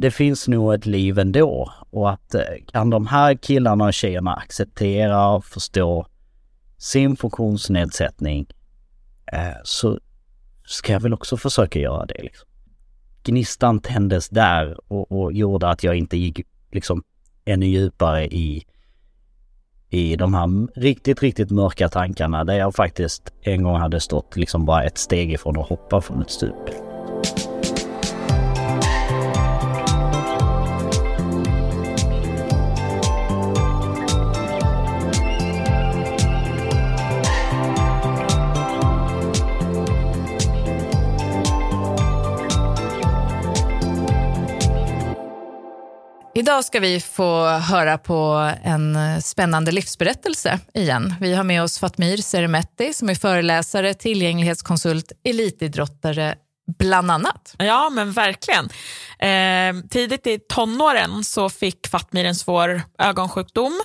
det finns nog ett liv ändå och att eh, kan de här killarna och tjejerna acceptera och förstå sin funktionsnedsättning eh, så ska jag väl också försöka göra det. Liksom. Gnistan tändes där och, och gjorde att jag inte gick liksom ännu djupare i, i de här riktigt, riktigt mörka tankarna där jag faktiskt en gång hade stått liksom bara ett steg ifrån att hoppa från ett stup. Idag ska vi få höra på en eh, spännande livsberättelse igen. Vi har med oss Fatmir Seremetti som är föreläsare, tillgänglighetskonsult, elitidrottare bland annat. Ja, men verkligen. Eh, tidigt i tonåren så fick Fatmir en svår ögonsjukdom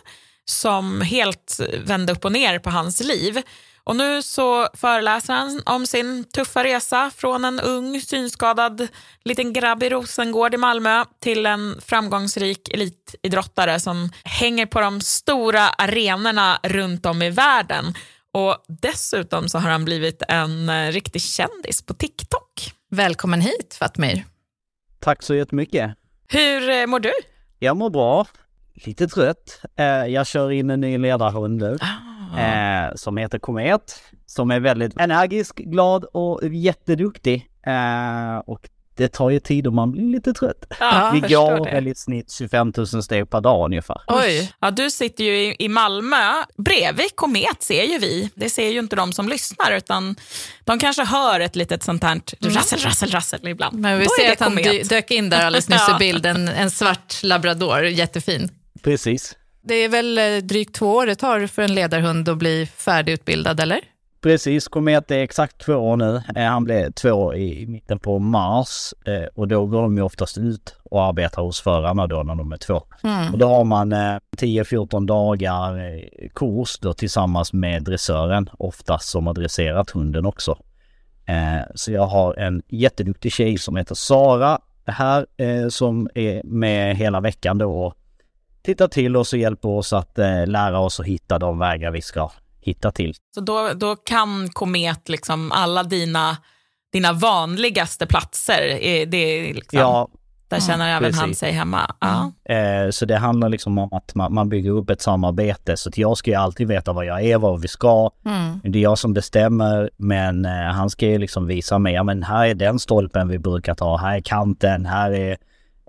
som helt vände upp och ner på hans liv. Och nu så föreläser han om sin tuffa resa från en ung synskadad liten grabb i Rosengård i Malmö till en framgångsrik elitidrottare som hänger på de stora arenorna runt om i världen. Och dessutom så har han blivit en eh, riktig kändis på TikTok. Välkommen hit Fatmir. Tack så jättemycket. Hur eh, mår du? Jag mår bra. Lite trött. Eh, jag kör in en ny ledarhund nu. Ah eh, som heter Komet. Som är väldigt energisk, glad och jätteduktig. Eh, och det tar ju tid och man blir lite trött. Ja, Vi går väl i snitt 25 000 steg per dag ungefär. Oj, ja, du sitter ju i, i Malmö. Bredvid Komet ser ju vi. Det ser ju inte de som lyssnar utan de kanske hör ett litet sånt här mm. rassel, rassel, rassel ibland. Men vi Då ser att han dök in där alldeles nyss i bilden. En svart labrador, jättefin. Precis. Det är väl eh, drygt två år det tar för en ledarhund att bli färdigutbildad, eller? Precis, Komet är exakt två år nu. Eh, han blev två år i mitten på mars eh, och då går de ju oftast ut och arbetar hos förarna då när de är två. Mm. Och då har man 10-14 dagar kurs då tillsammans med dressören, oftast som har dresserat hunden också. Så jag har en jätteduktig tjej som heter Sara här som är med hela veckan då tittar till oss och hjälper oss att eh, lära oss att hitta de vägar vi ska hitta till. Så då, då kan Komet liksom alla dina, dina vanligaste platser, det liksom, ja, där känner även precis. han sig hemma? Ja. Eh, så det handlar liksom om att man, man, bygger upp ett samarbete. Så att jag ska ju alltid veta vad jag är, vad vi ska. Mm. Det är jag som bestämmer, men eh, han ska ju liksom visa mig, ja men här är den stolpen vi brukar ta, här är kanten, här är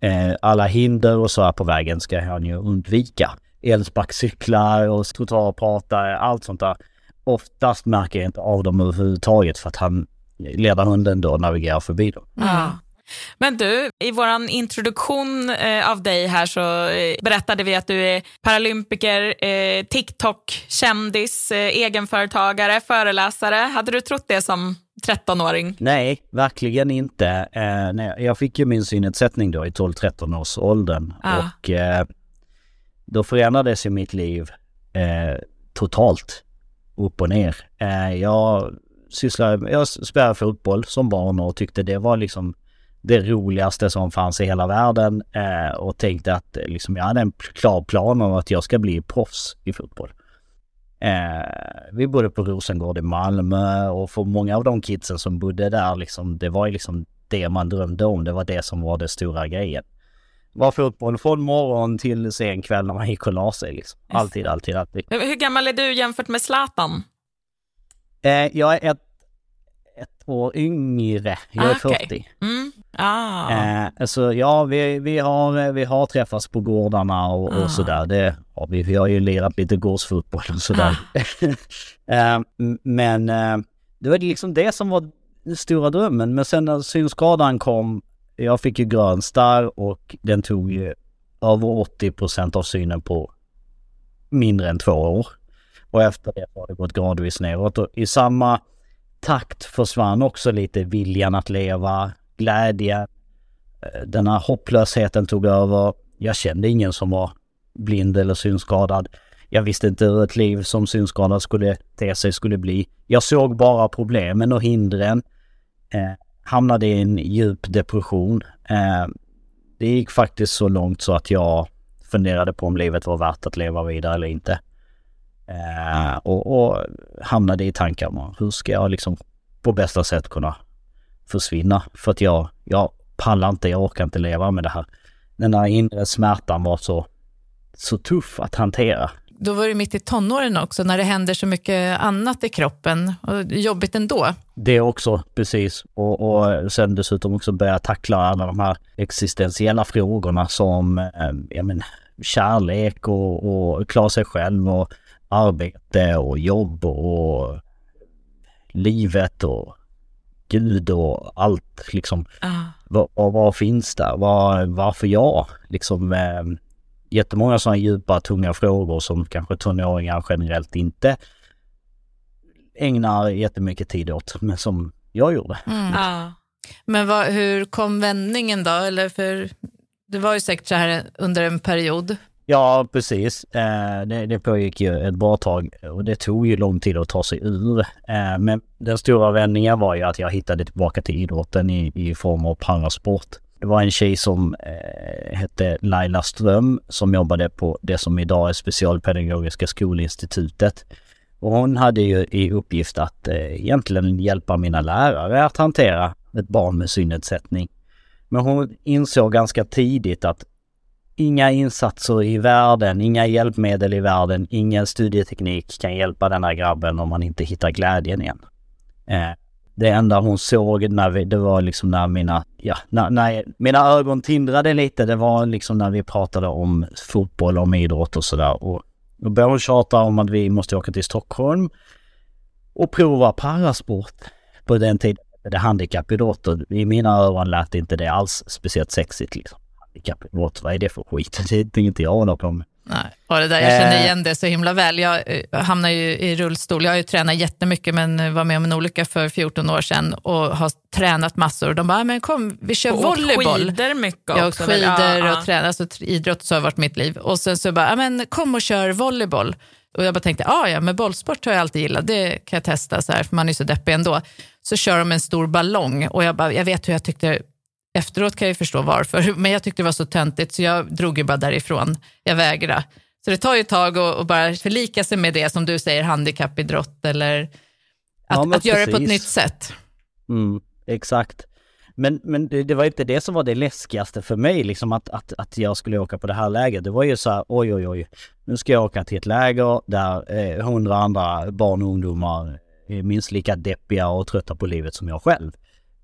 Eh, alla hinder och så här på vägen ska han ju undvika. Elsparkcyklar och trottoarpratare, allt sånt där. Oftast märker jag inte av dem överhuvudtaget för att han, ledarhunden då navigerar förbi dem. Mm. Men du, i vår introduktion eh, av dig här så eh, berättade vi att du är paralympiker, eh, TikTok-kändis, egenföretagare, föreläsare. Hade du trott det som 13-åring? Nej, verkligen inte. Nej, jag fick ju min synnedsättning då i 12-13 års åldern ah. och då förändrades ju mitt liv totalt upp och ner. Jag sysslade, jag spelade fotboll som barn och tyckte det var liksom det roligaste som fanns i hela världen eh, och tänkte att liksom, jag hade en klar plan om att jag ska bli proffs i fotboll. Eh, vi bodde på Rosengård i Malmö och för många av de kidsen som bodde där liksom, det var ju liksom det man drömde om. Det var det som var det stora grejen. Det var fotboll från morgon till sen kväll när man gick och la sig liksom. Alltid, alltid, alltid. Hur gammal är du jämfört med Zlatan? Eh, jag är ett, ett år yngre. Jag är ah, okay. 40. Mm. Ah. Eh, alltså ja, vi, vi, har, vi har träffats på gårdarna och, ah. och sådär. Det har vi. Vi har ju lirat lite gårdsfotboll och sådär. Ah. eh, men eh, det var liksom det som var den stora drömmen. Men sen när synskadan kom, jag fick ju grön starr och den tog ju över 80 procent av synen på mindre än två år. Och efter det har det gått gradvis neråt och i samma takt försvann också lite viljan att leva, glädje. Eh, den här hopplösheten tog över. Jag kände ingen som var blind eller synskadad. Jag visste inte hur ett liv som synskadad skulle te sig skulle bli. Jag såg bara problemen och hindren. Eh, hamnade i en djup depression. Eh, det gick faktiskt så långt så att jag funderade på om livet var värt att leva vidare eller inte. Eh, och, och hamnade i tankar om hur ska jag liksom på bästa sätt kunna försvinna? För att jag, jag pallar inte, jag orkar inte leva med det här. Den där inre smärtan var så, så tuff att hantera. Då var du mitt i tonåren också, när det händer så mycket annat i kroppen. Och jobbigt ändå. Det också, precis. Och, och sen dessutom också börja tackla alla de här existentiella frågorna som eh, ja, men, kärlek och, och klara sig själv och arbete och jobb och livet och Gud och allt liksom. Ah. Vad, vad finns där? Var, varför jag? Liksom eh, jättemånga sådana djupa, tunga frågor som kanske tonåringar generellt inte ägnar jättemycket tid åt, men som jag gjorde. Mm. Ah. Men vad, hur kom vändningen då? Eller för det var ju säkert så här under en period. Ja, precis. Eh, det, det pågick ju ett bra tag och det tog ju lång tid att ta sig ur. Eh, men den stora vändningen var ju att jag hittade tillbaka till idrotten i, i form av parasport. Det var en tjej som eh, hette Laila Ström som jobbade på det som idag är Specialpedagogiska skolinstitutet. Och hon hade ju i uppgift att egentligen hjälpa mina lärare att hantera ett barn med synnedsättning. Men hon insåg ganska tidigt att inga insatser i världen, inga hjälpmedel i världen, ingen studieteknik kan hjälpa den här grabben om man inte hittar glädjen igen. Eh, det enda hon såg när vi, det var liksom när mina, ja, när, när mina ögon tindrade lite, det var liksom när vi pratade om fotboll, om idrott och sådär. Och då började hon tjata om att vi måste åka till Stockholm och prova parasport. På den tiden det handikappidrott och i mina öron lät inte det alls speciellt sexigt liksom handikappidrott. Vad är det för skit? Det är inte jag håller på med. Nej, och det där, jag känner eh. igen det så himla väl. Jag eh, hamnar ju i rullstol. Jag har ju tränat jättemycket men var med om en olycka för 14 år sedan och har tränat massor. De bara, men kom vi kör och volleyboll. skidor mycket Jag också. skidor ja, och tränar, alltså idrott har varit mitt liv. Och sen så bara, men kom och kör volleyboll. Och jag bara tänkte, ah, ja men bollsport har jag alltid gillat, det kan jag testa så här, för man är så deppig ändå. Så kör de en stor ballong och jag, bara, jag vet hur jag tyckte Efteråt kan jag förstå varför, men jag tyckte det var så töntigt så jag drog ju bara därifrån. Jag vägrade. Så det tar ju ett tag att bara förlika sig med det som du säger, handikappidrott eller att, ja, att göra det på ett nytt sätt. Mm, exakt. Men, men det, det, var inte det som var det läskigaste för mig, liksom att, att, att jag skulle åka på det här läget. Det var ju så här, oj oj oj, nu ska jag åka till ett läger där hundra eh, andra barn och ungdomar är minst lika deppiga och trötta på livet som jag själv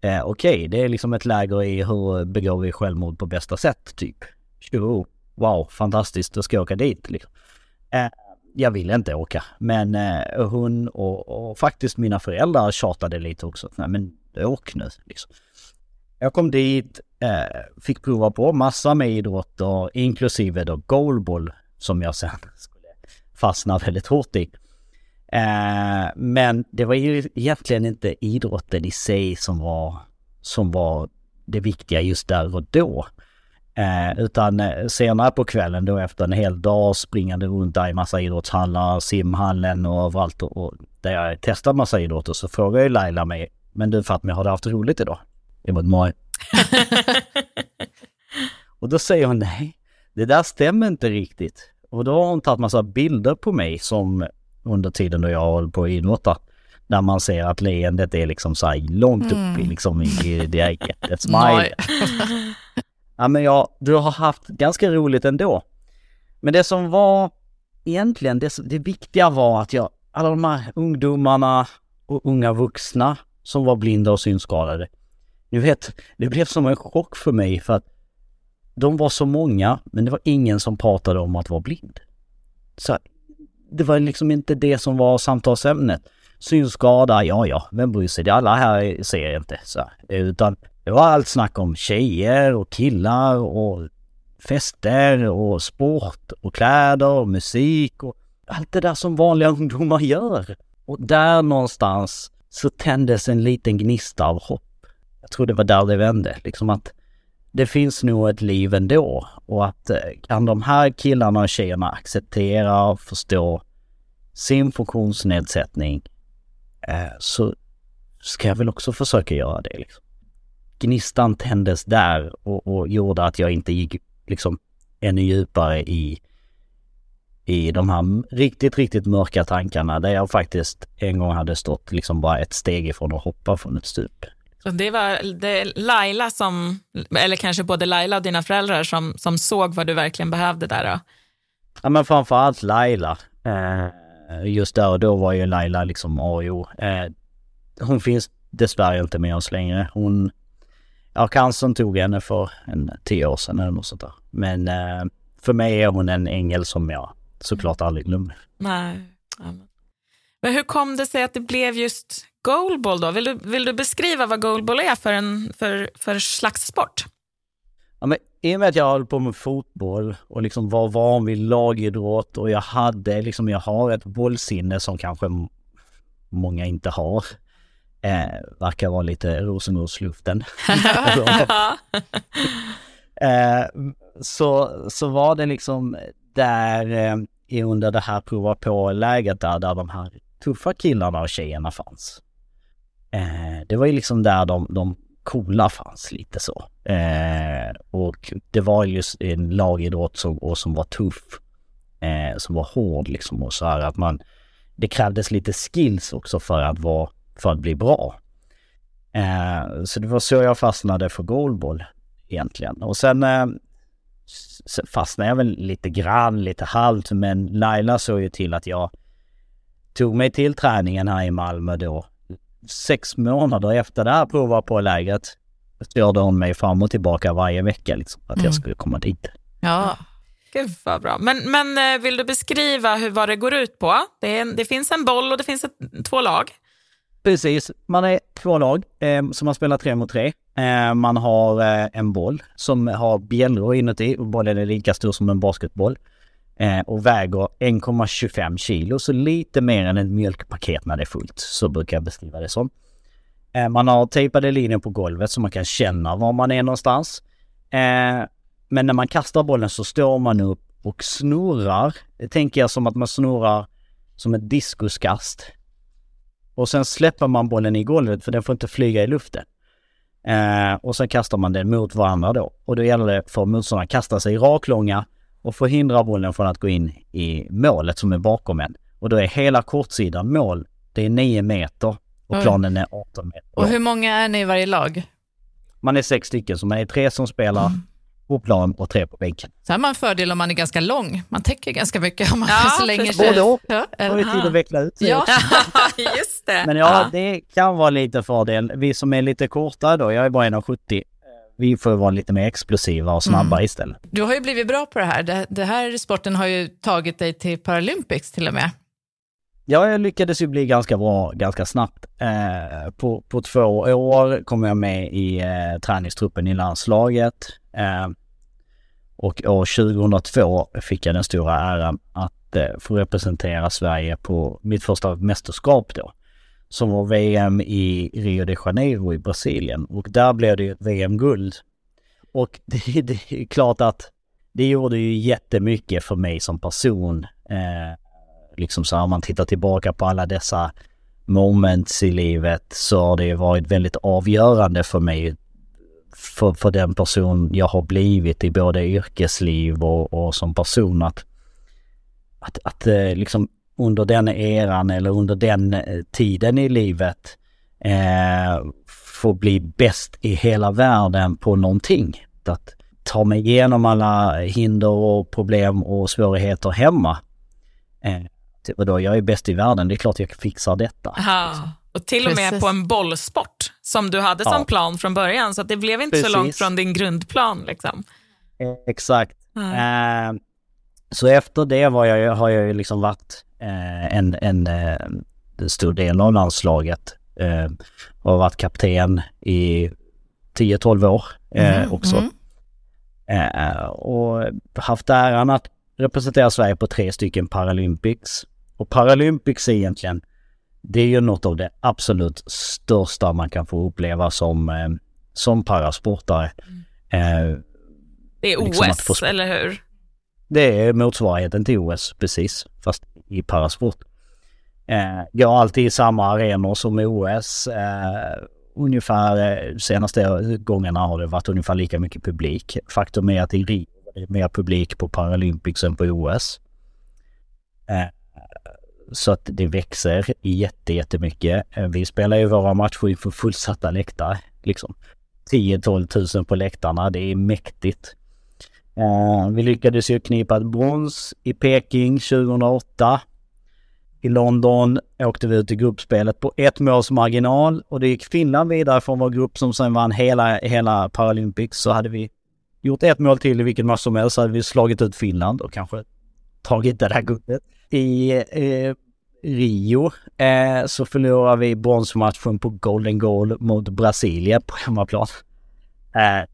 eh, okej, okay, det är liksom ett läger i hur begår vi självmord på bästa sätt, typ. Tjo, wow, fantastiskt, då ska jag åka dit liksom. Eh, jag ville inte åka, men eh, hon och, och, faktiskt mina föräldrar tjatade lite också. Nej men åk nu liksom. Jag kom dit, eh, fick prova på massa med idrotter, inklusive då goalball som jag sen skulle fastna väldigt hårt i. Eh, men det var ju egentligen inte idrotten i sig som var, som var det viktiga just där och då. Eh, utan eh, senare på kvällen då efter en hel dag springande runt där i massa idrottshallar, simhallen och överallt och, och där jag testat massa idrotter så frågade ju Laila mig, men du Fatmi har du haft roligt idag? Jag bara, nej. och då säger hon nej, det där stämmer inte riktigt. Och då har hon tagit massa bilder på mig som under tiden då jag håller på att idrotta. Där man ser att leendet är liksom så här långt mm. upp i liksom i det här jättesmile. ja men ja, du har haft ganska roligt ändå. Men det som var egentligen, det, det viktiga var att jag, alla de här ungdomarna och unga vuxna som var blinda och synskadade. Ni vet, det blev som en chock för mig för att de var så många, men det var ingen som pratade om att vara blind. Så det var liksom inte det som var samtalsämnet. Synskada, ja ja, vem bryr sig? Det alla här ser inte så. Utan det var allt snack om tjejer och killar och fester och sport och kläder och musik och allt det där som vanliga ungdomar gör. Och där någonstans så tändes en liten gnista av hopp. Jag tror det var där det vände, liksom att det finns nog ett liv ändå och att eh, kan de här killarna och tjejerna acceptera och förstå sin funktionsnedsättning eh, så ska jag väl också försöka göra det. Liksom. gnistan tändes där och, och gjorde att jag inte gick liksom ännu djupare i, i de här riktigt, riktigt mörka tankarna där jag faktiskt en gång hade stått liksom bara ett steg ifrån att hoppa från ett stup. Det var det Laila som, eller kanske både Laila och dina föräldrar som, som såg vad du verkligen behövde där då? Ja men framförallt Laila. Eh, just där och då var ju Laila liksom A och O. Eh, hon finns dessvärre inte med oss längre. Hon, ja cancern tog henne för en tio år sedan eller något sånt där. Men eh, för mig är hon en ängel som jag såklart aldrig glömmer. Nej. Men hur kom det sig att det blev just goalball då? Vill du, vill du beskriva vad goalball är för, en, för, för slags sport? Ja, men I och med att jag höll på med fotboll och liksom var van vid lagidrott och jag hade liksom, jag har ett bollsinne som kanske många inte har. Eh, verkar vara lite Rosengårdsluften. eh, så, så var det liksom där eh, under det här prova på-läget där, där de här tuffa killarna och tjejerna fanns. Eh, det var ju liksom där de, de coola fanns lite så. Eh, och det var just en lagidrott som, och som var tuff. Eh, som var hård liksom och så här att man... Det krävdes lite skills också för att vara, för att bli bra. Eh, så det var så jag fastnade för goalball egentligen. Och sen eh, fastnade jag väl lite grann, lite halvt, men Laila såg ju till att jag tog mig till träningen här i Malmö då sex månader efter det här prova på lägret störde hon mig fram och tillbaka varje vecka liksom, att mm. jag skulle komma dit. Ja, Gud vad bra. Men, men eh, vill du beskriva hur, vad det går ut på? Det, är, det finns en boll och det finns ett, två lag. Precis, man är två lag eh, som man spelar tre mot tre. Eh, man har eh, en boll som har bjällror inuti och bollen är lika stor som en basketboll Eh, och väger 1,25 kilo, så lite mer än ett mjölkpaket när det är fullt. Så brukar jag beskriva det som. Eh, man har tejpade linjer på golvet så man kan känna var man är någonstans. Eh, men när man kastar bollen så står man upp och snurrar. Det tänker jag som att man snurrar som ett diskuskast. Och sen släpper man bollen i golvet för den får inte flyga i luften. Och sen kastar man den mot varandra då. Och då gäller det för motståndarna att kasta sig raklånga och förhindra bollen från att gå in i målet som är bakom en. Och då är hela kortsidan mål, det är 9 meter och Oj. planen är 18 meter. Och hur många är ni i varje lag? Man är sex stycken, så man är tre som spelar mm. på plan och tre på bänken. Så har man en fördel om man är ganska lång. Man täcker ganska mycket om man ja, slänger sig. Både och. Ja, har vi tid att veckla ut Ja, just det. Men ja, det kan vara lite fördel. Vi som är lite korta då, jag är bara 1,70 vi får vara lite mer explosiva och snabba mm. istället. Du har ju blivit bra på det här. Det, det, här sporten har ju tagit dig till Paralympics till och med. Ja, jag lyckades ju bli ganska bra ganska snabbt. Eh, på, på två år kom jag med i eh, träningstruppen i landslaget. Eh, och år 2002 fick jag den stora äran att eh, få representera Sverige på mitt första mästerskap då som var VM i Rio de Janeiro i Brasilien och där blev det ju ett VM-guld. Och det, det, är klart att det gjorde ju jättemycket för mig som person. Eh, liksom så här, om man tittar tillbaka på alla dessa moments i livet så har det varit väldigt avgörande för mig för, för den person jag har blivit i både yrkesliv och, och som person att, att, att eh, liksom under den eran eller under den eh, tiden i livet eh, få bli bäst i hela världen på någonting. Att ta mig igenom alla hinder och problem och svårigheter hemma. Eh, då, jag är bäst i världen, det är klart jag fixar detta. Aha. Och till och med Precis. på en bollsport som du hade som ja. plan från början, så det blev inte Precis. så långt från din grundplan. Liksom. Exakt. Eh, så efter det var jag, har jag liksom varit en, en, en eh, stor del av landslaget. Eh, har varit kapten i 10-12 år mm, också. Mm. och haft äran att representera Sverige på tre stycken Paralympics. Och Paralympics är egentligen, det är ju något av det absolut största man kan få uppleva som, som parasportare. Mm. det är OS, liksom få... eller hur? Det är motsvarigheten till OS, precis. Fast i parasport. Eh, går alltid i samma arenor som OS. Eh, ungefär eh, senaste gångerna har det varit ungefär lika mycket publik. Faktum är att i Rio var det mer publik på Paralympics än på OS. Eh, så att det växer jätte, jättemycket. Eh, vi spelar ju våra matcher inför fullsatta läktare. Liksom 10-12 tusen på läktarna. Det är mäktigt. Eh, vi lyckades ju knipa ett brons i Peking 2008 i London åkte vi ut i gruppspelet på ett måls marginal och det gick Finland vidare från vår grupp som sen vann hela, hela Paralympics. Så hade vi gjort ett mål till i vilken match som helst så hade vi slagit ut Finland och kanske tagit det där guldet. I eh, Rio eh, så förlorade vi bronsmatchen på Golden Goal mot Brasilien på hemmaplan. Eh,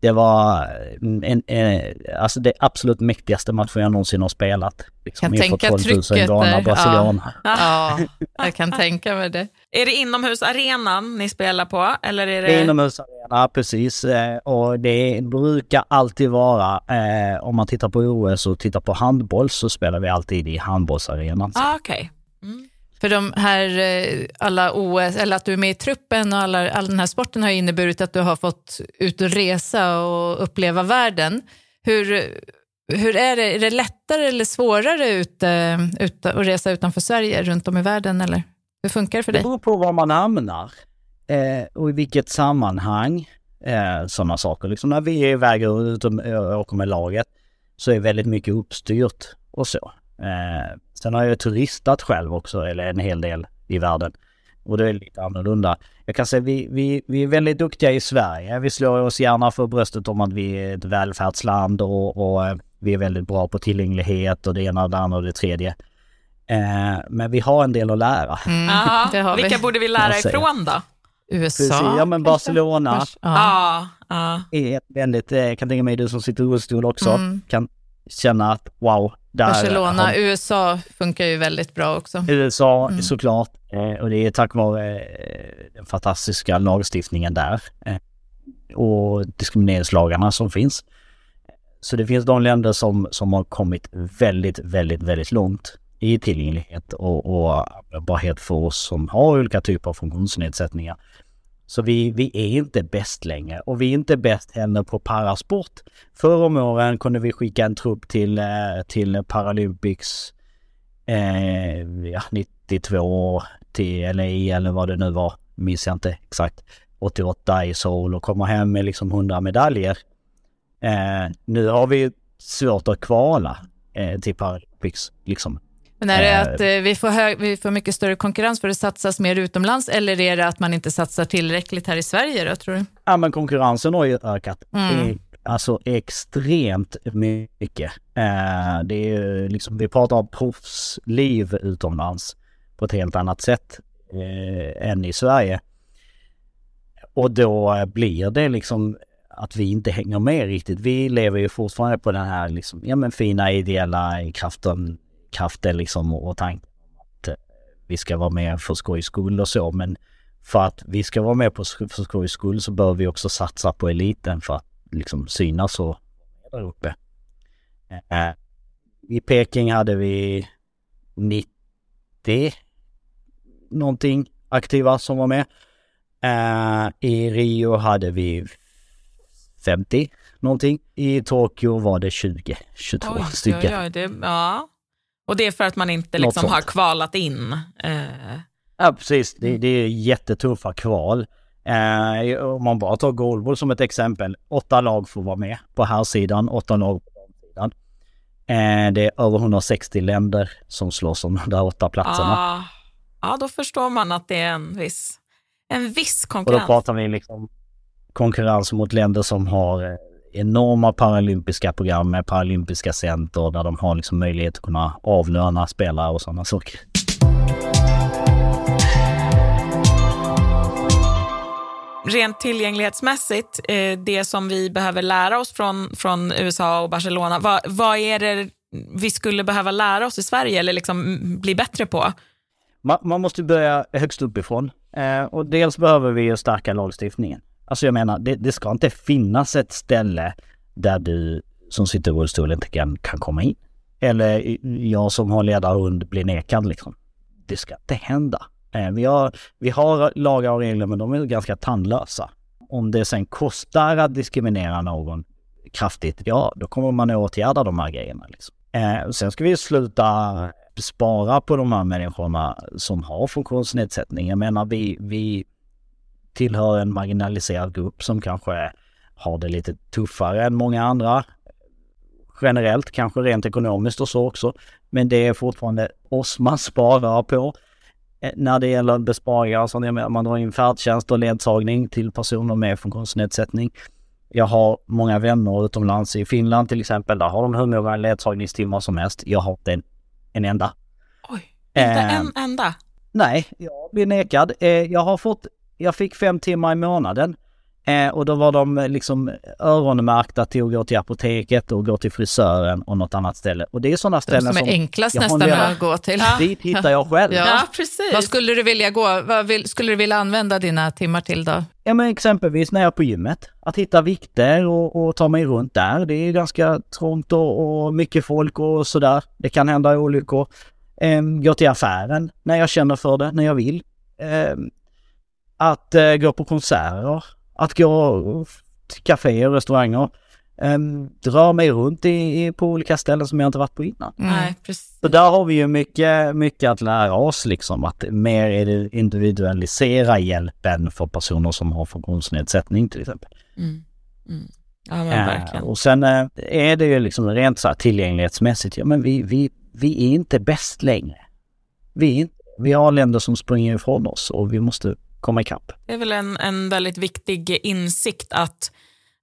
det var en, en, en, alltså det absolut mäktigaste matchen jag någonsin har spelat. Liksom, kan tänka trycket där. Barcelona. Ja. ja, jag kan tänka mig det. Är det inomhusarenan ni spelar på? Eller är det... det är inomhusarena, precis. Eh, och det brukar alltid vara, eh, om man tittar på OS och tittar på handboll så spelar vi alltid i handbollsarenan. Ah, okay. Mm. För de här, eh, alla OS, eller att du är med i truppen och alla, all den här sporten har inneburit att du har fått ut och resa och uppleva världen. Hur, hur är det? Är det lättare eller svårare ut, ut, att resa utanför Sverige, runt om i världen? Eller hur funkar det för dig? Det beror på var man hamnar eh, och i vilket sammanhang. Eh, sådana saker. Liksom när vi är iväg och åker med laget så är väldigt mycket uppstyrt och så. Eh, sen har jag turistat själv också, eller en hel del i världen. Och det är lite annorlunda. Jag kan säga vi, vi, vi är väldigt duktiga i Sverige. Vi slår oss gärna för bröstet om att vi är ett välfärdsland och, och eh, vi är väldigt bra på tillgänglighet och det ena, det andra och det tredje. Eh, men vi har en del att lära. Mm, vilka borde vi lära ifrån då? USA? Precis, ja men Barcelona. Ja. Ja, Är väldigt, jag kan tänka mig du som sitter i rullstol också, mm. kan känna att wow, där Barcelona, har... USA funkar ju väldigt bra också. USA mm. såklart. Eh, och det är tack vare eh, den fantastiska lagstiftningen där. Eh, och diskrimineringslagarna som finns. Så det finns de länder som, som har kommit väldigt, väldigt, väldigt långt i tillgänglighet och, och användbarhet för oss som har olika typer av funktionsnedsättningar. Så vi, vi är inte bäst längre och vi är inte bäst heller på parasport. Förr om åren kunde vi skicka en trupp till, eh, till Paralympics eh, ja, 92 till LA eller vad det nu var, minns jag inte exakt. 88 i Seoul och komma hem med liksom 100 medaljer. Eh, nu har vi svårt att kvala eh, till Paralympics liksom. Men är det eh. att eh, vi får, hög, vi får mycket större konkurrens för att det satsas mer utomlands eller är det att man inte satsar tillräckligt här i Sverige då, tror du? Ja, men konkurrensen har ju ökat. Mm. Alltså extremt mycket. Eh, det är liksom, vi pratar om proffsliv utomlands på ett helt annat sätt än i Sverige. Och då blir det liksom att vi inte hänger med riktigt. Vi lever ju fortfarande på den här liksom, ja men fina ideella kraften kraften liksom och tanken att eh, vi ska vara med för skojs skull och så. Men för att vi ska vara med på för skojs skull så bör vi också satsa på eliten för att liksom synas och där uppe. Eh, I Peking hade vi 90 någonting aktiva som var med. I Rio hade vi 50 någonting. I Tokyo var det 20, 22 oj, stycken. Oj, oj, det, ja. Och det är för att man inte liksom har kvalat in? Eh. Ja, precis. Det, det är jättetuffa kval. Eh, om man bara tar goalball som ett exempel. Åtta lag får vara med på här sidan, åtta lag på damsidan. Eh, det är över 160 länder som slåss om de där åtta platserna. Ah, ja, då förstår man att det är en viss, en viss konkurrens. Och då pratar vi liksom konkurrens mot länder som har eh, enorma paralympiska program med paralympiska center där de har liksom möjlighet att kunna avlöna spelare och sådana saker. Rent tillgänglighetsmässigt, eh, det som vi behöver lära oss från, från USA och Barcelona, vad, vad är det vi skulle behöva lära oss i Sverige eller liksom bli bättre på? Man, man måste börja högst uppifrån eh, och dels behöver vi stärka lagstiftningen. Alltså jag menar, det, det ska inte finnas ett ställe där du som sitter i rullstol inte kan, kan komma in. Eller jag som har ledarhund blir nekad liksom. Det ska inte hända. Eh, vi, har, vi har lagar och regler men de är ganska tandlösa. Om det sen kostar att diskriminera någon kraftigt, ja då kommer man att åtgärda de här grejerna. Liksom. Eh, sen ska vi sluta spara på de här människorna som har funktionsnedsättning. Jag menar vi, vi tillhör en marginaliserad grupp som kanske har det lite tuffare än många andra. Generellt, kanske rent ekonomiskt och så också. Men det är fortfarande oss man sparar på. Eh, när det gäller besparingar, så jag menar, man drar in färdtjänst och ledsagning till personer med funktionsnedsättning. Jag har många vänner utomlands, i Finland till exempel, där har de hur många ledsagningstimmar som helst. Jag har inte en, en enda. Oj, inte eh, en enda? Nej, jag blir nekad. Eh, jag har fått, jag fick fem timmar i månaden Eh, och då var de liksom öronmärkta till att gå till apoteket och gå till frisören och något annat ställe. Och det är sådana ställen som... som är enklast nästan att gå till. Ja. Dit hittar jag själv. Ja, ja precis. Vad skulle du vilja gå, vad vill, skulle du vilja använda dina timmar till då? Ja men exempelvis när jag är på gymmet. Att hitta vikter och, och ta mig runt där. Det är ganska trångt och, och mycket folk och sådär. Det kan hända olyckor. Eh, gå till affären när jag känner för det, när jag vill. Eh, att eh, gå på konserter att gå till kaféer och restauranger. Um, dra mig runt i, i, på olika ställen som jag inte varit på innan. Mm. Nej, precis. Så där har vi ju mycket, mycket att lära oss liksom. Att mer individualisera hjälpen för personer som har funktionsnedsättning till exempel. Mm. Mm. Ja men uh, verkligen. Och sen uh, är det ju liksom rent så här tillgänglighetsmässigt, ja men vi, vi, vi är inte bäst längre. Vi, vi har länder som springer ifrån oss och vi måste komma ikapp. Det är väl en, en väldigt viktig insikt att,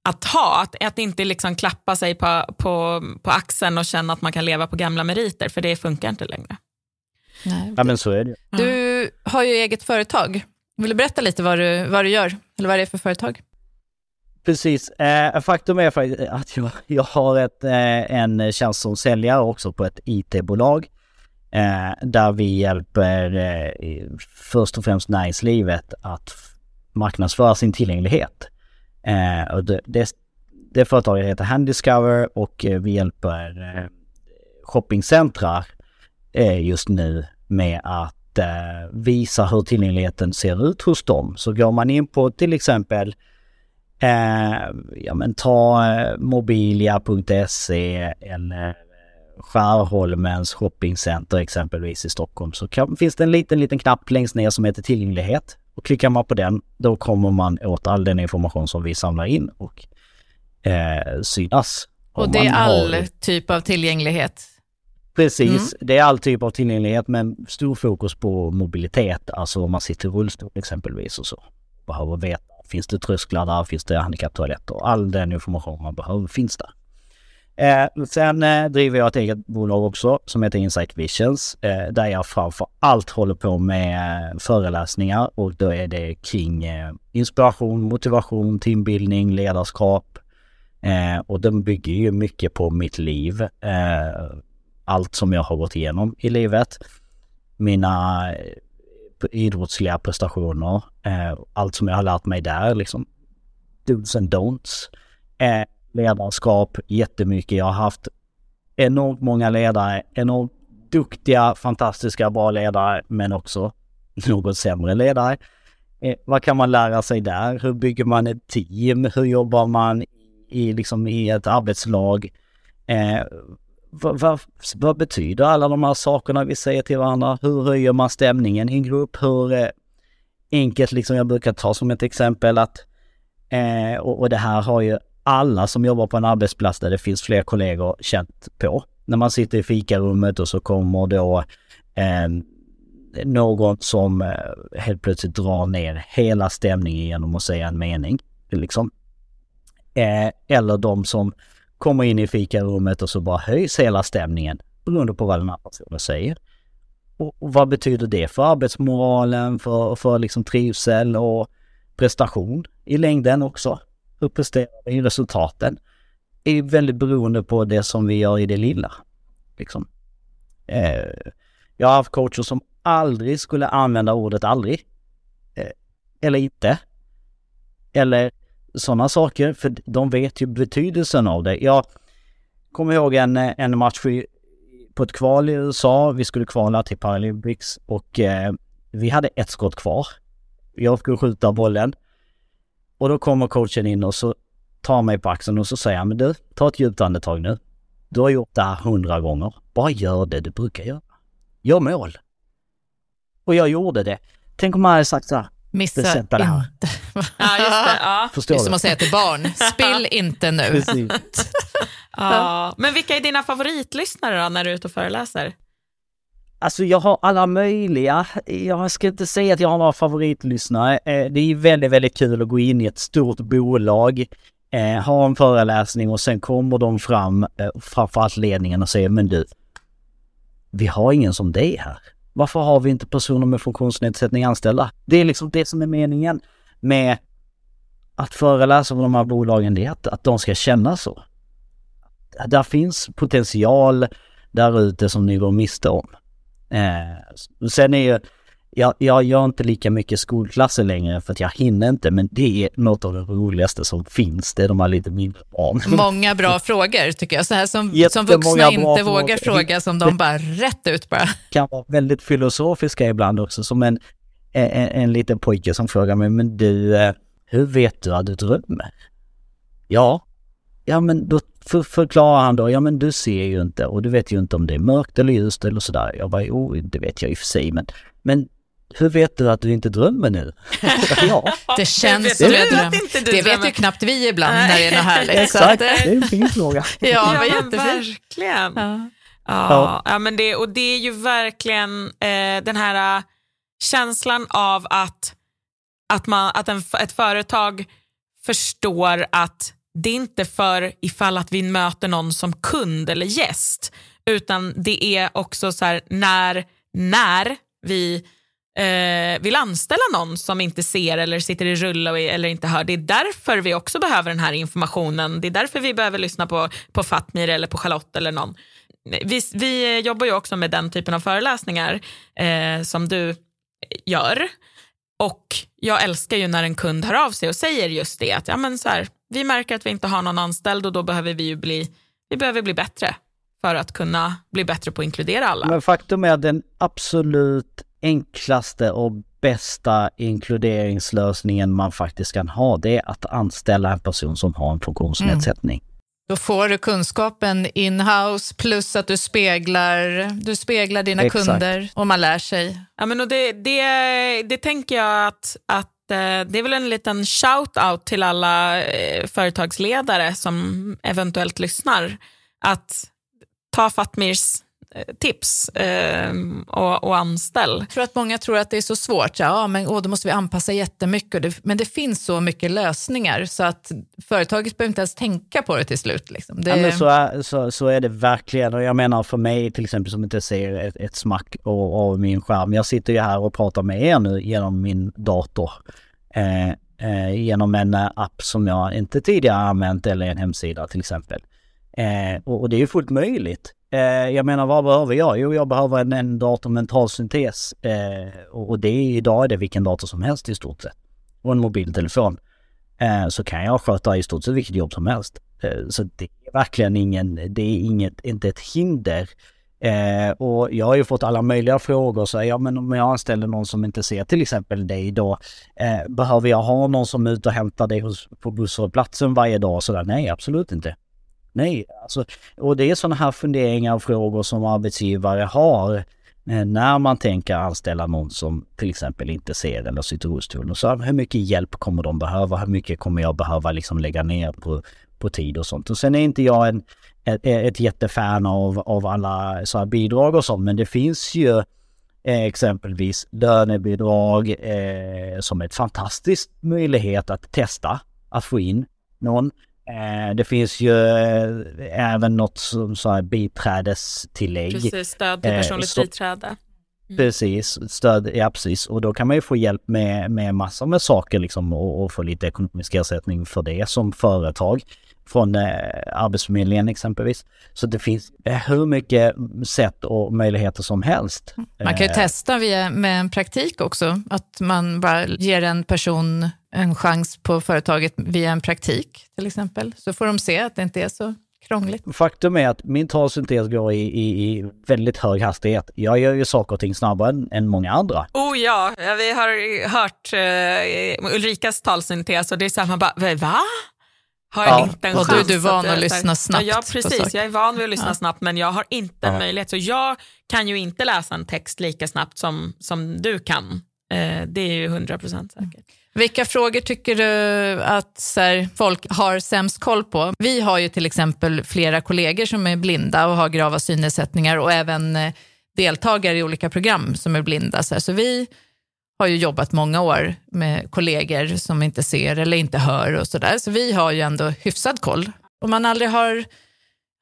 att ha, att, att inte liksom klappa sig på, på, på axeln och känna att man kan leva på gamla meriter, för det funkar inte längre. Nej, ja, men så är det. Du har ju eget företag. Vill du berätta lite vad du, vad du gör, eller vad det är för företag? Precis. Eh, faktum är att jag, jag har ett, eh, en tjänst som säljare också på ett IT-bolag Eh, där vi hjälper eh, först och främst näringslivet att marknadsföra sin tillgänglighet. Eh, och det, det, det företaget heter Handiscover och eh, vi hjälper eh, shoppingcentrar eh, just nu med att eh, visa hur tillgängligheten ser ut hos dem. Så går man in på till exempel eh, ja men ta eh, mobilia.se eller Skärholmens shoppingcenter exempelvis i Stockholm så kan, finns det en liten, liten knapp längst ner som heter tillgänglighet. Och klickar man på den, då kommer man åt all den information som vi samlar in och eh, synas. Och det är all har... typ av tillgänglighet? Precis, mm. det är all typ av tillgänglighet men stor fokus på mobilitet, alltså om man sitter i rullstol exempelvis och så. Behöver veta, finns det trösklar där, finns det handikapptoaletter? All den information man behöver finns där. Eh, sen eh, driver jag ett eget bolag också som heter Insight Visions eh, där jag framför allt håller på med eh, föreläsningar och då är det kring eh, inspiration, motivation, teambildning, ledarskap eh, och den bygger ju mycket på mitt liv. Eh, allt som jag har gått igenom i livet. Mina eh, idrottsliga prestationer, eh, allt som jag har lärt mig där liksom. Do's and don'ts ledarskap jättemycket. Jag har haft enormt många ledare, enormt duktiga, fantastiska, bra ledare, men också något sämre ledare. Eh, vad kan man lära sig där? Hur bygger man ett team? Hur jobbar man i, liksom, i ett arbetslag? Eh, vad, vad, vad, betyder alla de här sakerna vi säger till varandra? Hur höjer man stämningen i en grupp? Hur eh, enkelt, liksom jag brukar ta som ett exempel att, eh, och, och det här har ju alla som jobbar på en arbetsplats där det finns fler kollegor känt på. När man sitter i fikarummet och så kommer då eh, någon som eh, helt plötsligt drar ner hela stämningen genom att säga en mening. Liksom. Eh, eller de som kommer in i fikarummet och så bara höjs hela stämningen beroende på vad den här personen säger. Och, och vad betyder det för arbetsmoralen, för, för liksom trivsel och prestation i längden också? Hur presterar vi? Resultaten är väldigt beroende på det som vi gör i det lilla. Liksom. Eh, jag har haft coacher som aldrig skulle använda ordet aldrig. Eh, eller inte. Eller sådana saker, för de vet ju betydelsen av det. Jag kommer ihåg en, en match på ett kval i USA. Vi skulle kvala till Paralympics och eh, vi hade ett skott kvar. Jag skulle skjuta bollen. Och då kommer coachen in och så tar mig på axeln och så säger han, men du, ta ett djupt andetag nu. Du har gjort det här hundra gånger. Bara gör det du brukar göra. Gör mål. Och jag gjorde det. Tänk om man hade sagt så här, Missa Besätta det här. inte. Ja, just det. Ja. Det förstår är du? som att säga till barn, spill inte nu. Ja. Men vilka är dina favoritlyssnare då när du är ute och föreläser? Alltså jag har alla möjliga. Jag ska inte säga att jag har några favoritlyssnare. Eh, det är ju väldigt, väldigt kul att gå in i ett stort bolag, eh, ha en föreläsning och sen kommer de fram, eh, framförallt ledningen och säger men du, vi har ingen som dig här. Varför har vi inte personer med funktionsnedsättning anställda? Det är liksom det som är meningen med att föreläsa för de här bolagen, det är att, att de ska känna så. Där finns potential där ute som ni går miste om. Eh, sen är ju, jag, jag gör inte lika mycket skolklasser längre för att jag hinner inte, men det är något av det roligaste som finns. Det är de här lite mindre barn. Många bra frågor tycker jag, så här som, som vuxna inte vågar frågor. fråga, som de bara rätt ut bara. kan vara väldigt filosofiska ibland också, som en, en, en liten pojke som frågar mig, men du, eh, hur vet du att du drömmer? Ja, ja men då för, förklarar han då, ja men du ser ju inte och du vet ju inte om det är mörkt eller ljust eller sådär. Jag bara, jo det vet jag i och för sig, men, men hur vet du att du inte drömmer nu? ja, Det känns som drömmer. inte du Det vet ju knappt vi ibland när det är något härligt. så exakt. att, Det eh, är en fin fråga. ja, vad men verkligen. Ja. Ja, ja. men det, och det är ju verkligen eh, den här eh, känslan av att, att, man, att en, ett företag förstår att det är inte för ifall att vi möter någon som kund eller gäst, utan det är också så här när, när vi eh, vill anställa någon som inte ser eller sitter i rulle eller inte hör. Det är därför vi också behöver den här informationen. Det är därför vi behöver lyssna på, på Fatmir eller på Charlotte eller någon. Vi, vi jobbar ju också med den typen av föreläsningar eh, som du gör. Och jag älskar ju när en kund hör av sig och säger just det att ja, men så här, vi märker att vi inte har någon anställd och då behöver vi ju bli, vi behöver bli bättre för att kunna bli bättre på att inkludera alla. Men faktum är att den absolut enklaste och bästa inkluderingslösningen man faktiskt kan ha, det är att anställa en person som har en funktionsnedsättning. Då får du kunskapen in-house plus att du speglar, du speglar dina Exakt. kunder och man lär sig. Ja, men och det, det, det tänker jag att, att Eh, det är väl en liten shout-out till alla eh, företagsledare som eventuellt lyssnar. Att ta Fatmirs tips eh, och, och anställ. Jag tror att många tror att det är så svårt. Ja, men åh, då måste vi anpassa jättemycket. Det- Men det finns så mycket lösningar så att företaget behöver inte ens tänka på det till slut. Liksom. Det, Ja, men så, är, så, så är det verkligen och jag menar för mig till exempel som inte ser ett, ett smack av, av min skärm. Jag sitter ju här och pratar med er nu genom min dator. Eh, eh, genom en eh, app som jag inte tidigare använt eller en hemsida till exempel. Eh, och, och det är ju fullt möjligt. Eh, jag menar vad behöver jag? Jo jag behöver en, en dator med. Eh, och, och det är idag är det vilken dator som helst i stort sett. Och en mobiltelefon. Eh, så kan jag sköta i stort sett vilket jobb som helst. Eh, Så det är verkligen ingen, det är inget, inte ett hinder. Eh, och jag har ju fått alla möjliga frågor, så ja men om jag anställer någon som inte ser till exempel dig då, eh, behöver jag ha någon som är ute och hämtar dig hos, på busshållplatsen varje dag? Så där, nej, absolut inte. Nej, alltså, och det är sådana här funderingar och frågor som arbetsgivare har eh, när man tänker anställa någon som till exempel inte ser eller sitter i rullstol. Så hur mycket hjälp kommer de behöva? Hur mycket kommer jag behöva liksom lägga ner på, på tid och sånt? Och sen är inte jag en, ett, ett jättefan av, av alla så här bidrag och sånt, men det finns ju eh, exempelvis lönebidrag eh, som ett fantastiskt möjlighet att testa att få in någon. Eh, det finns ju eh, även något som så här biträdestillägg. Precis, stöd till Eh, personligt så- biträde. Precis, stöd, ja precis. Och då kan man ju få hjälp med, med massor med saker liksom och, och få lite ekonomisk ersättning för det som företag från eh, Arbetsförmedlingen exempelvis. Så det finns eh, hur mycket sätt och möjligheter som helst. Man kan ju Eh, testa via, med en praktik också, att man bara ger en person en chans på företaget via en praktik till exempel. Så får de se att det inte är så krångligt. Faktum är att min talsyntes går i, i, i väldigt hög hastighet. Jag gör ju saker och ting snabbare än, än många andra. Oh ja, vi har hört uh, Ulrikas talsyntes och det är så här, man bara, va? Har jag ja, inte en och chans? du är van att, att lyssna snabbt. Ja, precis. Jag är van vid att lyssna ja. snabbt, men jag har inte en möjlighet. Så jag kan ju inte läsa en text lika snabbt som, som du kan. Uh, det är ju hundra procent säkert. Vilka frågor tycker du att här, folk har sämst koll på? Vi har ju till exempel flera kollegor som är blinda och har grava synnedsättningar och även eh, deltagare i olika program som är blinda. Så, här. så vi har ju jobbat många år med kollegor som inte ser eller inte hör och sådär. Så vi har ju ändå hyfsad koll. Om man aldrig har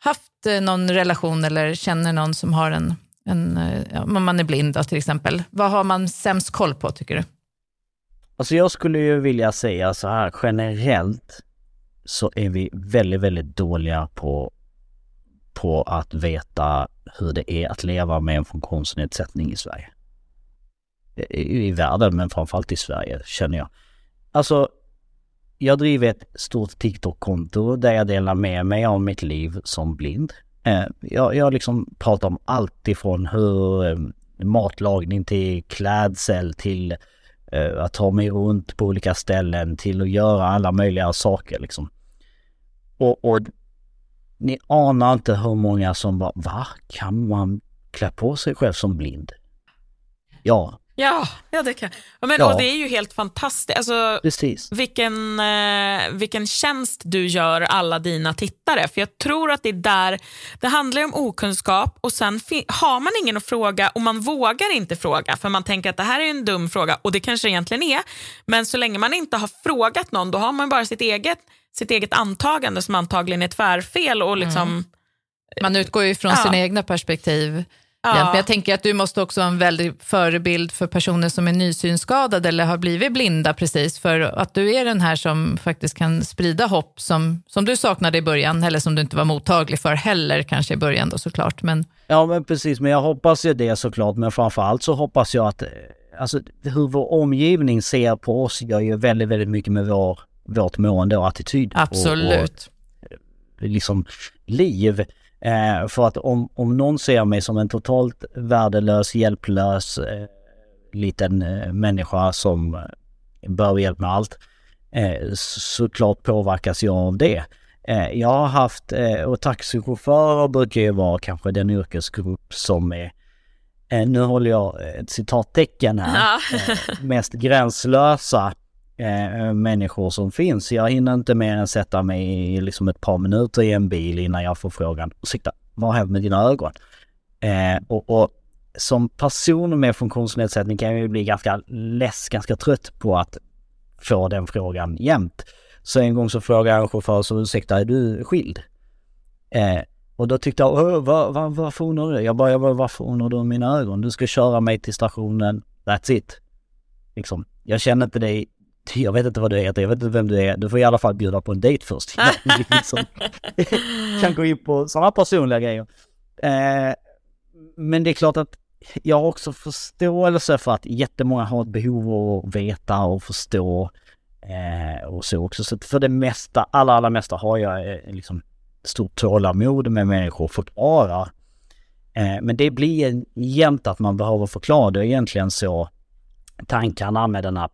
haft eh, någon relation eller känner någon som har en, en eh, ja, om man är blind då, till exempel, vad har man sämst koll på tycker du? Alltså jag skulle ju vilja säga så här generellt så är vi väldigt, väldigt dåliga på, på att veta hur det är att leva med en funktionsnedsättning i Sverige. I, i världen, men framförallt i Sverige känner jag. Alltså, jag driver ett stort TikTok-konto där jag delar med mig av mitt liv som blind. Eh, jag, jag liksom pratar om allt ifrån hur eh, matlagning till klädsel till att ta mig runt på olika ställen till att göra alla möjliga saker liksom. Och, och ni anar inte hur många som bara, va? Kan man klä på sig själv som blind? Ja, Ja, ja det kan men, ja. Och det är ju helt fantastiskt. Alltså, Precis. Vilken, eh, vilken tjänst du gör alla dina tittare. För jag tror att det är där, det handlar om okunskap och sen har man ingen att fråga och man vågar inte fråga för man tänker att det här är en dum fråga och det kanske egentligen är. Men så länge man inte har frågat någon då har man bara sitt eget, sitt eget antagande som antagligen är tvärfel och liksom mm. Man utgår ju från ja. sina egna perspektiv. Ja. Men jag tänker att du måste också vara en väldig förebild för personer som är nysynskadade eller har blivit blinda precis, för att du är den här som faktiskt kan sprida hopp som, som du saknade i början, eller som du inte var mottaglig för heller kanske i början då såklart. Men... Ja men precis, men jag hoppas ju det såklart, men framförallt så hoppas jag att alltså, hur vår omgivning ser på oss gör ju väldigt, väldigt mycket med vår, vårt mående och attityd. Absolut. Och, och liksom liv. Eh, för att om, om någon ser mig som en totalt värdelös, hjälplös eh, liten eh, människa som eh, behöver hjälp med allt, eh, såklart påverkas jag av det. Eh, jag har haft, och taxichaufförer brukar ju vara kanske den yrkesgrupp som är nu håller jag ett citattecken här, mest gränslösa eh, människor som finns. Jag hinner inte mer än sätta mig i liksom ett par minuter i en bil innan jag får frågan, ursäkta, vad har hänt med dina ögon? Eh, och, och, som person med funktionsnedsättning kan jag ju bli ganska less, ganska trött på att få den frågan jämt. Så en gång så frågade jag en chaufför, så ursäkta, är du skild? Eh, och då tyckte jag, var, var, varför undrar du? Jag bara, jag bara, varför undrar du mina ögon? Du ska köra mig till stationen, that's it. Liksom, jag känner inte dig jag vet inte vad du heter, jag vet inte vem du är. Du får i alla fall bjuda på en dejt först. liksom. kan gå in på sådana personliga grejer. Eh, men det är klart att jag har också förståelse för att jättemånga har ett behov av att veta och förstå eh, och så också. Så för det mesta, allra, allra mesta har jag eh, liksom stort tålamod med människor och förklarar. Eh, men det blir jämt att man behöver förklara. Det är egentligen så tankarna med den här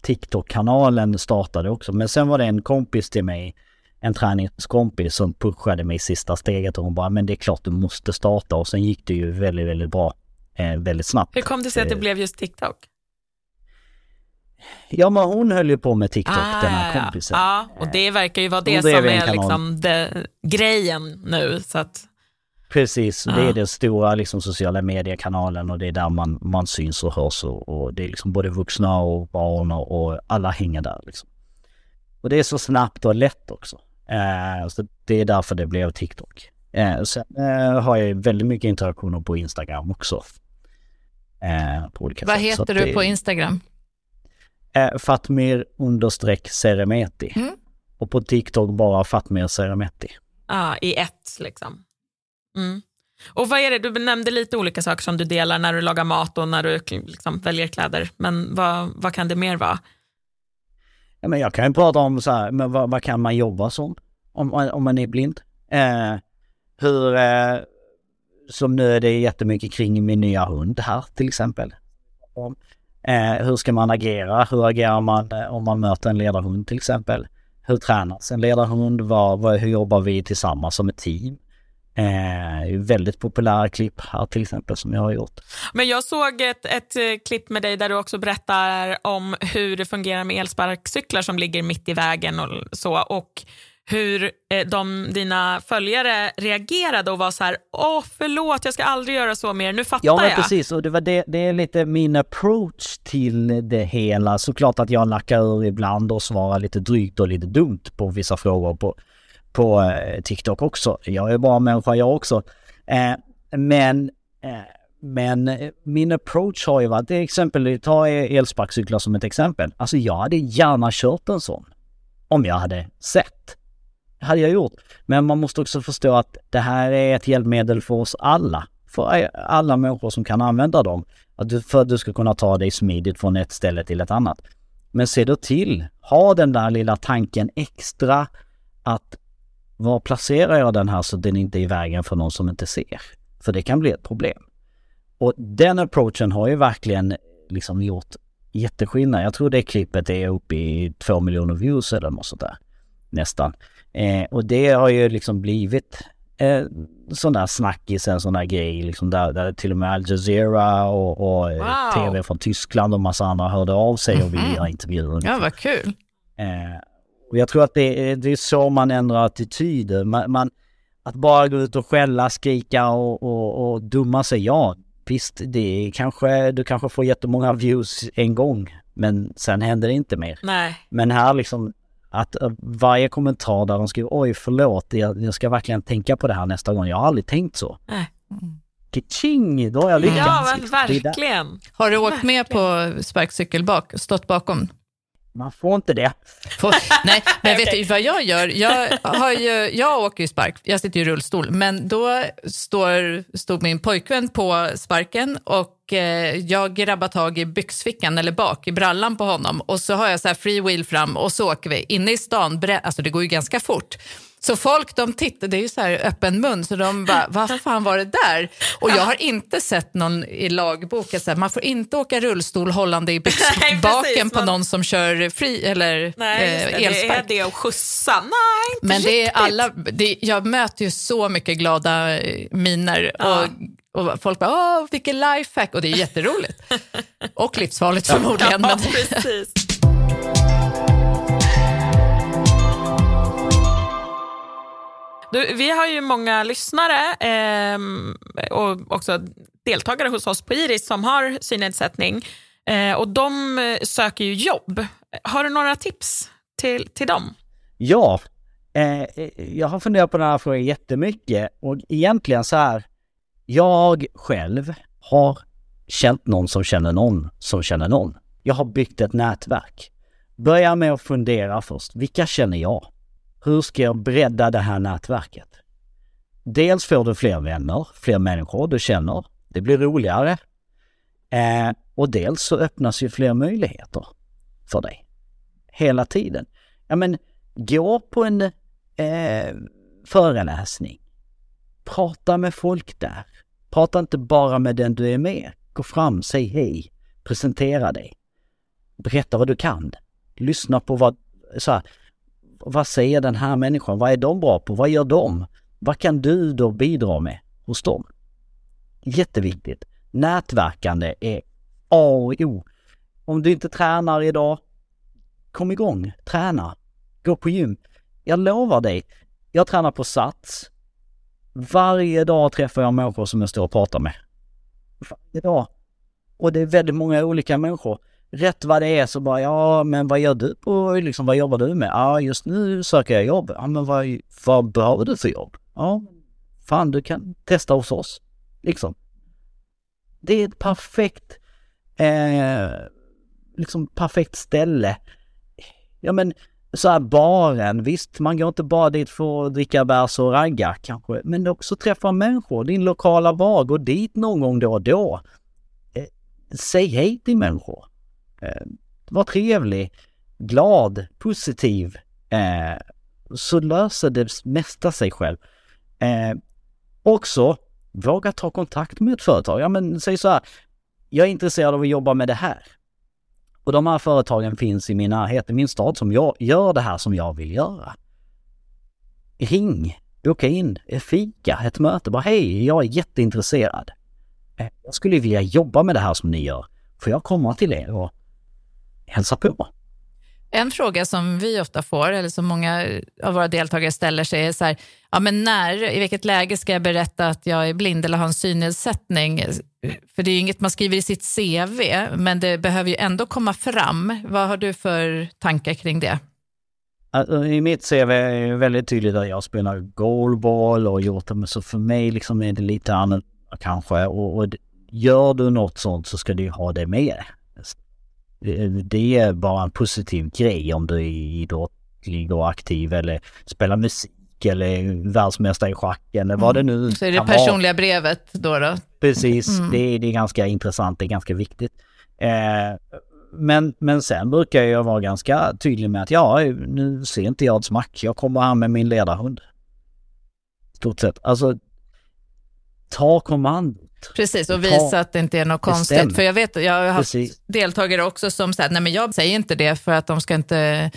TikTok-kanalen startade också. Men sen var det en kompis till mig, en träningskompis som pushade mig i sista steget och hon bara, men det är klart du måste starta och sen gick det ju väldigt, väldigt bra, eh, väldigt snabbt. Hur kom det sig att det eh. blev just TikTok? Ja men hon höll ju på med TikTok, ah, den här kompisen. Ja, och det verkar ju vara det som är liksom det, grejen nu. Så att... Precis, det är den stora liksom, sociala mediekanalen och det är där man, man syns och hörs och, och det är liksom både vuxna och barn och, och, alla hänger där liksom. Och det är så snabbt och lätt också. Eh, så det är därför det blev TikTok. Eh, sen eh, har jag väldigt mycket interaktioner på Instagram också. Eh, på olika Vad sätt. heter du det, på Instagram? Eh, Fatmir understreck Seremeti. Mm. Och på TikTok bara Fatmir Seremeti. Ja, ah, i ett liksom. Mm. Och vad är det, du nämnde lite olika saker som du delar när du lagar mat och när du liksom väljer kläder, men vad, vad kan det mer vara? Ja, men jag kan ju prata om så här, men vad, vad kan man jobba som om, om man är blind? Eh, hur, eh, som nu är det jättemycket kring min nya hund här till exempel. Eh, hur ska man agera? Hur agerar man eh, om man möter en ledarhund till exempel? Hur tränas en ledarhund? Vad, vad, hur jobbar vi tillsammans som ett team? Eh, väldigt populära klipp här till exempel som jag har gjort. Men jag såg ett, ett eh, klipp med dig där du också berättar om hur det fungerar med elsparkcyklar som ligger mitt i vägen och så. Och hur eh, de, dina följare reagerade och var så här, åh förlåt, jag ska aldrig göra så mer, nu fattar ja, men jag. precis, och det, var det, det är lite min approach till det hela. Såklart att jag lackar ur ibland och svarar lite drygt och lite dumt på vissa frågor på, på eh, TikTok också. Jag är bara människa jag också. Eh, men eh, men min approach har ju varit, till exempel, ta elsparkcyklar som ett exempel. Alltså jag hade gärna kört en sån. Om jag hade sett hade jag gjort. Men man måste också förstå att det här är ett hjälpmedel för oss alla. För alla människor som kan använda dem. Att du, för att du ska kunna ta dig smidigt från ett ställe till ett annat. Men se då till, ha den där lilla tanken extra att var placerar jag den här så den inte är i vägen för någon som inte ser? För det kan bli ett problem. Och den approachen har ju verkligen liksom gjort jätteskillnad. Jag tror det klippet är uppe i två miljoner views eller något sånt där. Nästan. Eh, och det har ju liksom blivit eh, sån där snackis, en sån där grej liksom där, där till och med Al Jazeera och, och eh, wow. TV från Tyskland och massa andra hörde av sig och ville göra intervjuer. Ja, vad kul. Eh, och jag tror att det, det är så man ändrar attityder. Man, man, att bara gå ut och skälla, skrika och, och, och dumma sig, ja visst, det är kanske, du kanske får jättemånga views en gång, men sen händer det inte mer. Nej. Men här liksom, att uh, varje kommentar där de skriver oj förlåt, jag, jag, ska verkligen tänka på det här nästa gång. Jag har aldrig tänkt så. Nej. Kitching, då har jag lyckats. Ja, men verkligen. Har du åkt med på sparkcykel bak, stått bakom? Man får inte det. Får, nej, men vet du vad jag gör? Jag, har ju, jag åker ju spark, jag sitter i rullstol, men då står, stod min pojkvän på sparken och eh, jag grabbar tag i byxfickan eller bak i brallan på honom och så har jag så här free wheel fram och så åker vi inne i stan. Alltså det går ju ganska fort. Så folk de tittar, det är ju så här öppen mun, så de bara, vad fan var det där? Och jag har inte sett någon i lagboken, så här, man får inte åka rullstol hållande i byxbaken på man... någon som kör fri eller Nej, eh, elspark. Det är det att skjutsa, nej Men det är alla, det, jag möter ju så mycket glada eh, miner ja. och, och folk bara, åh vilken lifehack, och det är jätteroligt. och livsfarligt förmodligen. Ja, men... precis. Du, vi har ju många lyssnare eh, och också deltagare hos oss på Iris som har synnedsättning eh, och de eh, söker ju jobb. Har du några tips till, till dem? Ja, eh, eh, jag har funderat på den här frågan jättemycket och egentligen så här, jag själv har känt någon som känner någon som känner någon. Jag har byggt ett nätverk. Börja med att fundera först, vilka känner jag? Hur ska jag bredda det här nätverket? Dels får du fler vänner, fler människor du känner. Det blir roligare. Eh, och dels så öppnas ju fler möjligheter för dig. Hela tiden. Ja men, gå på en eh, föreläsning. Prata med folk där. Prata inte bara med den du är med. Gå fram, säg hej, presentera dig. Berätta vad du kan. Lyssna på vad, så här, vad säger den här människan? Vad är de bra på? Vad gör de? Vad kan du då bidra med hos dem? Jätteviktigt. Nätverkande är A och O. Om du inte tränar idag, kom igång, träna, gå på gym. Jag lovar dig, jag tränar på Sats. Varje dag träffar jag människor som jag står och pratar med. Varje dag. Och det är väldigt många olika människor rätt vad det är så bara, ja men vad gör du på, liksom vad jobbar du med? Ja just nu söker jag jobb. Ja men vad, vad behöver du för jobb? Ja, fan du kan testa hos oss. Liksom. Det är ett perfekt, eh, liksom perfekt ställe. Ja men så här baren, visst man går inte bara dit för att dricka bärs och ragga kanske, men också träffa människor, din lokala bar, gå dit någon gång då och då. Eh, säg hej till människor. Eh, var trevlig, glad, positiv. Eh, så löser det mesta sig själv. Eh, också, våga ta kontakt med ett företag. Ja men säg så här, jag är intresserad av att jobba med det här. Och de här företagen finns i min närhet, i min stad, som jag, gör det här som jag vill göra. Ring, boka in, eh, fika, ett möte. Bara hej, jag är jätteintresserad. Eh, jag skulle vilja jobba med det här som ni gör. Får jag komma till er och hälsa på? En fråga som vi ofta får, eller som många av våra deltagare ställer sig, är så här, ja, men när, i vilket läge ska jag berätta att jag är blind eller har en synnedsättning? För det är ju inget man skriver i sitt CV, men det behöver ju ändå komma fram. Vad har du för tankar kring det? Alltså, I mitt CV är det väldigt tydligt att jag spelar goalball och gjort det, men så för mig liksom är det lite annorlunda kanske. Och, och gör du något sånt så ska du ha det med. Det är bara en positiv grej om du är idrottlig och aktiv eller spelar musik eller världsmästare i schack eller vad det nu Så är det personliga vara. brevet då? då? Precis, mm. det, är, det är ganska intressant, det är ganska viktigt. Eh, men, men sen brukar jag vara ganska tydlig med att ja, nu ser inte jag ett smack. Jag kommer här med min ledarhund. Stort sett. Alltså, ta kommandot. Precis, och visa att det inte är något konstigt. Bestäm. För jag vet, jag har haft Precis. deltagare också som säger, nej men jag säger inte det för att de ska inte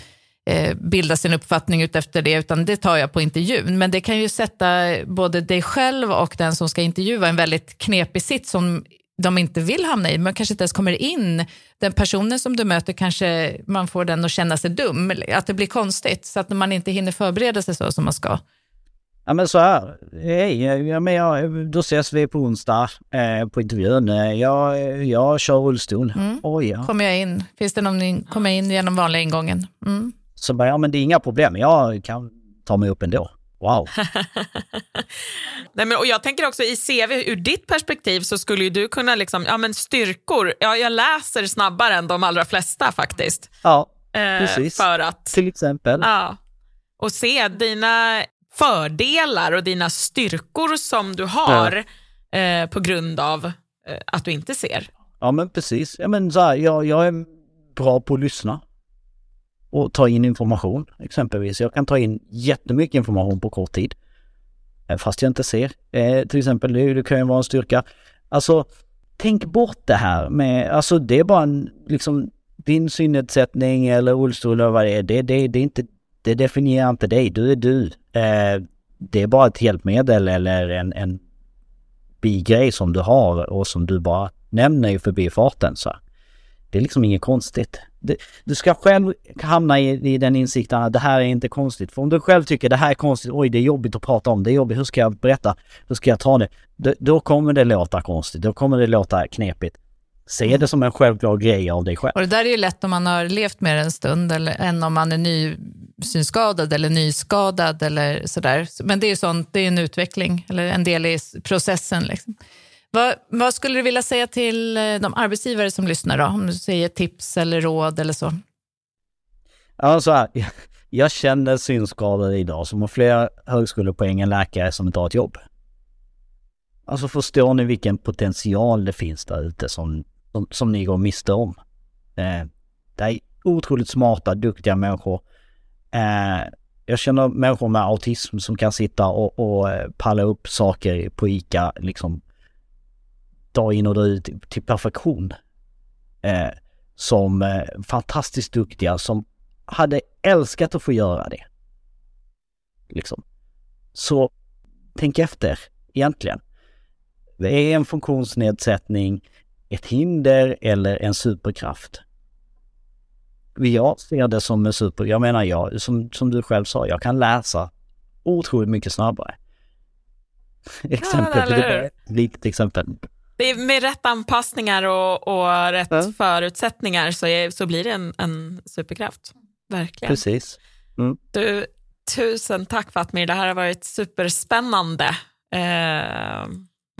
eh, bilda sin uppfattning ut efter det, utan det tar jag på intervjun. Men det kan ju sätta både dig själv och den som ska intervjua en väldigt knepig sitt som de inte vill hamna i, men kanske inte ens kommer in. Den personen som du möter kanske man får den att känna sig dum, att det blir konstigt, så att man inte hinner förbereda sig så som man ska. Ja men så här, hej, ja, men jag, då ses vi på onsdag eh, på intervjun. Jag, jag kör rullstol. Mm. Oj, ja. Kommer jag in? Finns det någon, kommer jag in genom vanliga ingången? Mm. Så bara, ja men det är inga problem, jag kan ta mig upp ändå. Wow. Nej, men, och jag tänker också i CV, ur ditt perspektiv så skulle ju du kunna, liksom, ja men styrkor, ja, jag läser snabbare än de allra flesta faktiskt. Ja, eh, precis. För att, Till exempel. Ja, och se dina fördelar och dina styrkor som du har ja. eh, på grund av eh, att du inte ser. Ja men precis. Ja, men så här, jag, jag är bra på att lyssna och ta in information exempelvis. Jag kan ta in jättemycket information på kort tid. Eh, fast jag inte ser. Eh, till exempel, det, det kan ju vara en styrka. Alltså, tänk bort det här med, alltså det är bara en, liksom, din synnedsättning eller rullstol eller vad det är. Det, det, det, är inte, det definierar inte dig, du är du. Eh, det är bara ett hjälpmedel eller en, en bigrej som du har och som du bara nämner i förbifarten. Så. Det är liksom inget konstigt du ska själv hamna i, i den insikten att det här är inte konstigt. För om du själv tycker det här är konstigt, oj det är jobbigt att prata om, det är jobbigt, hur ska jag berätta, hur ska jag ta det? Då, då kommer det låta konstigt, då kommer det låta knepigt. Se det som en självklar grej av dig själv. Och det där är ju lätt om man har levt med det en stund eller, än om man är nysynskadad eller nyskadad eller sådär. Men det är ju sånt, det är en utveckling eller en del i processen. Liksom. Vad, vad, skulle du vilja säga till eh, de arbetsgivare som lyssnar då? Om du säger tips eller råd eller så. Ja, så här, jag känner synskadade idag som har fler högskolepoäng än läkare som inte har ett jobb. Alltså förstår ni vilken potential det finns där ute som, som, som ni går miste om? Eh, det är otroligt smarta, duktiga människor. Eh, jag känner människor med autism som kan sitta och, och eh, palla upp saker på ICA liksom dag in och dag ut till perfektion. Eh, som eh, fantastiskt duktiga som hade älskat att få göra det. Liksom. Så tänk efter egentligen. Det är en funktionsnedsättning, ett hinder eller en superkraft. Jag ser det som en super... Jag menar jag, som, som du själv sa, jag kan läsa otroligt mycket snabbare. exempel, ja, det litet exempel med rätt anpassningar och, och rätt ja. förutsättningar så, är, så blir det en, en superkraft. Verkligen. Precis. Mm. Du, tusen tack Fatmir, det här har varit superspännande. Eh,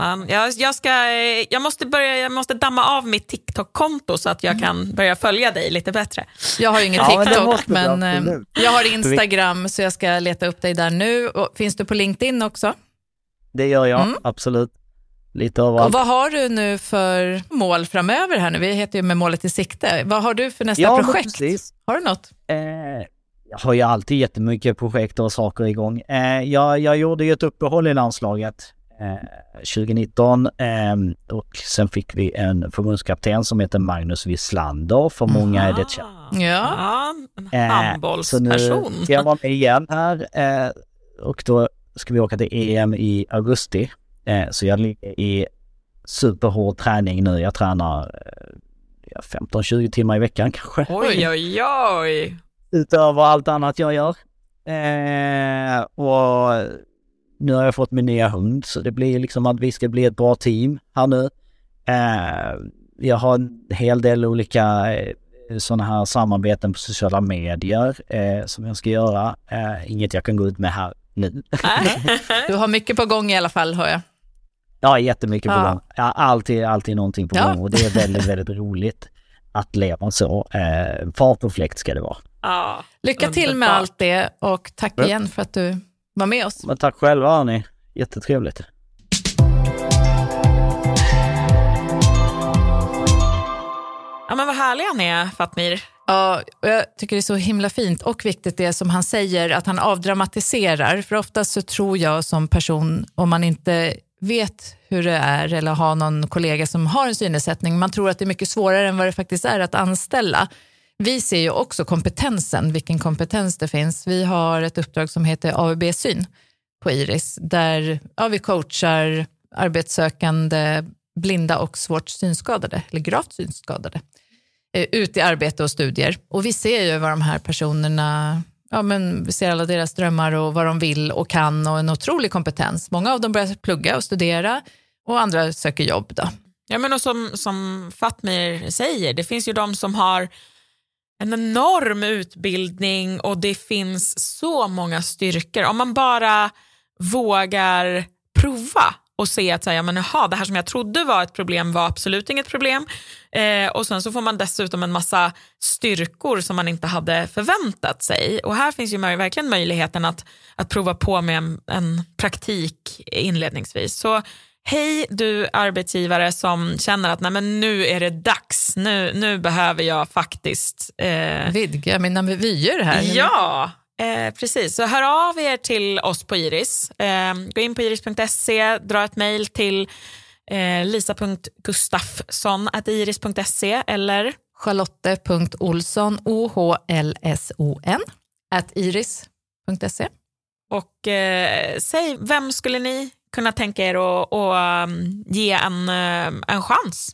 man, jag, jag, ska, jag, måste börja, jag måste damma av mitt TikTok-konto så att jag mm. kan börja följa dig lite bättre. Jag har ju ingen TikTok, ja, men, men eh, jag har Instagram så jag ska leta upp dig där nu. Och, finns du på LinkedIn också? Det gör jag, mm. absolut lite av allt. Och vad har du nu för mål framöver här nu? Vi heter ju Med målet i sikte. Vad har du för nästa ja, projekt? Precis. Har du något? Eh, jag har ju alltid jättemycket projekt och saker igång. Eh, jag, jag gjorde ju ett uppehåll i landslaget 2019 eh, och sen fick vi en förbundskapten som heter Magnus Wislander. För många är det Ah, ja, en Eh, handbollsperson. Så nu ska jag vara med igen här eh, och då ska vi åka till EM i augusti. Eh, så jag ligger i superhård träning nu. Jag tränar eh, 15-20 timmar i veckan kanske. Oj, oj, oj. Utöver allt annat jag gör. Eh, och nu har jag fått min nya hund så det blir liksom att vi ska bli ett bra team här nu. Eh, jag har en hel del olika eh, sådana här samarbeten på sociala medier eh, som jag ska göra. Eh, inget jag kan gå ut med här nu. Du har mycket på gång i alla fall, hör jag. Ja, jättemycket på Ja. gång. Ja, alltid, alltid någonting på Ja. gång och det är väldigt, väldigt roligt att leva så. Eh, fart och fläkt ska det vara. Ja, Lycka till med allt det och tack igen för att du var med oss. Men tack själva hörni. Jättetrevligt. ja men vad härliga ni är, Fatmir. Ja, och jag tycker det är så himla fint och viktigt det som han säger, att han avdramatiserar. För oftast så tror jag som person, om man inte vet hur det är eller har någon kollega som har en synnedsättning, man tror att det är mycket svårare än vad det faktiskt är att anställa. Vi ser ju också kompetensen, vilken kompetens det finns. Vi har ett uppdrag som heter AUB-syn på Iris, där ja, vi coachar arbetssökande blinda och svårt synskadade, eller gravt synskadade eh, ut i arbete och studier. Och vi ser ju vad de här personerna, ja men vi ser alla deras drömmar och vad de vill och kan och en otrolig kompetens. Många av dem börjar plugga och studera och andra söker jobb då. Ja, men och som, som Fatmir säger, det finns ju de som har en enorm utbildning och det finns så många styrkor. Om man bara vågar prova och se att så här, ja, men, aha, det här som jag trodde var ett problem var absolut inget problem. Eh, och sen så får man dessutom en massa styrkor som man inte hade förväntat sig. Och här finns ju verkligen möjligheten att, att prova på med en, en praktik inledningsvis. Så hej du arbetsgivare som känner att nej, men nu är det dags, nu, nu behöver jag faktiskt eh, Vidga mina vyer här. Ja, eh, precis. Så hör av er till oss på Iris. Eh, gå in på iris.se, dra ett mejl till eh, lisa.gustafsson.iris.se eller Charlotte.olsson, O-H-L-S-O-N, iris.se. och eh, säg vem skulle ni kunna tänka er att att, um, ge en, eh, en chans?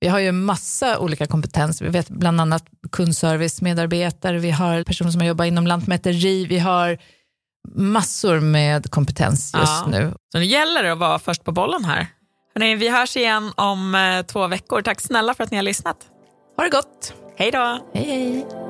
Vi har ju massa olika kompetens. Vi vet bland annat kundservice-medarbetare, vi har personer som har jobbat inom lantmäteri, vi har massor med kompetens just Ja. nu. Så nu gäller det att vara först på bollen här. Hörrni, vi hörs igen om eh, två veckor. Tack snälla för att ni har lyssnat. Ha det gott! Hej då! Hej hej!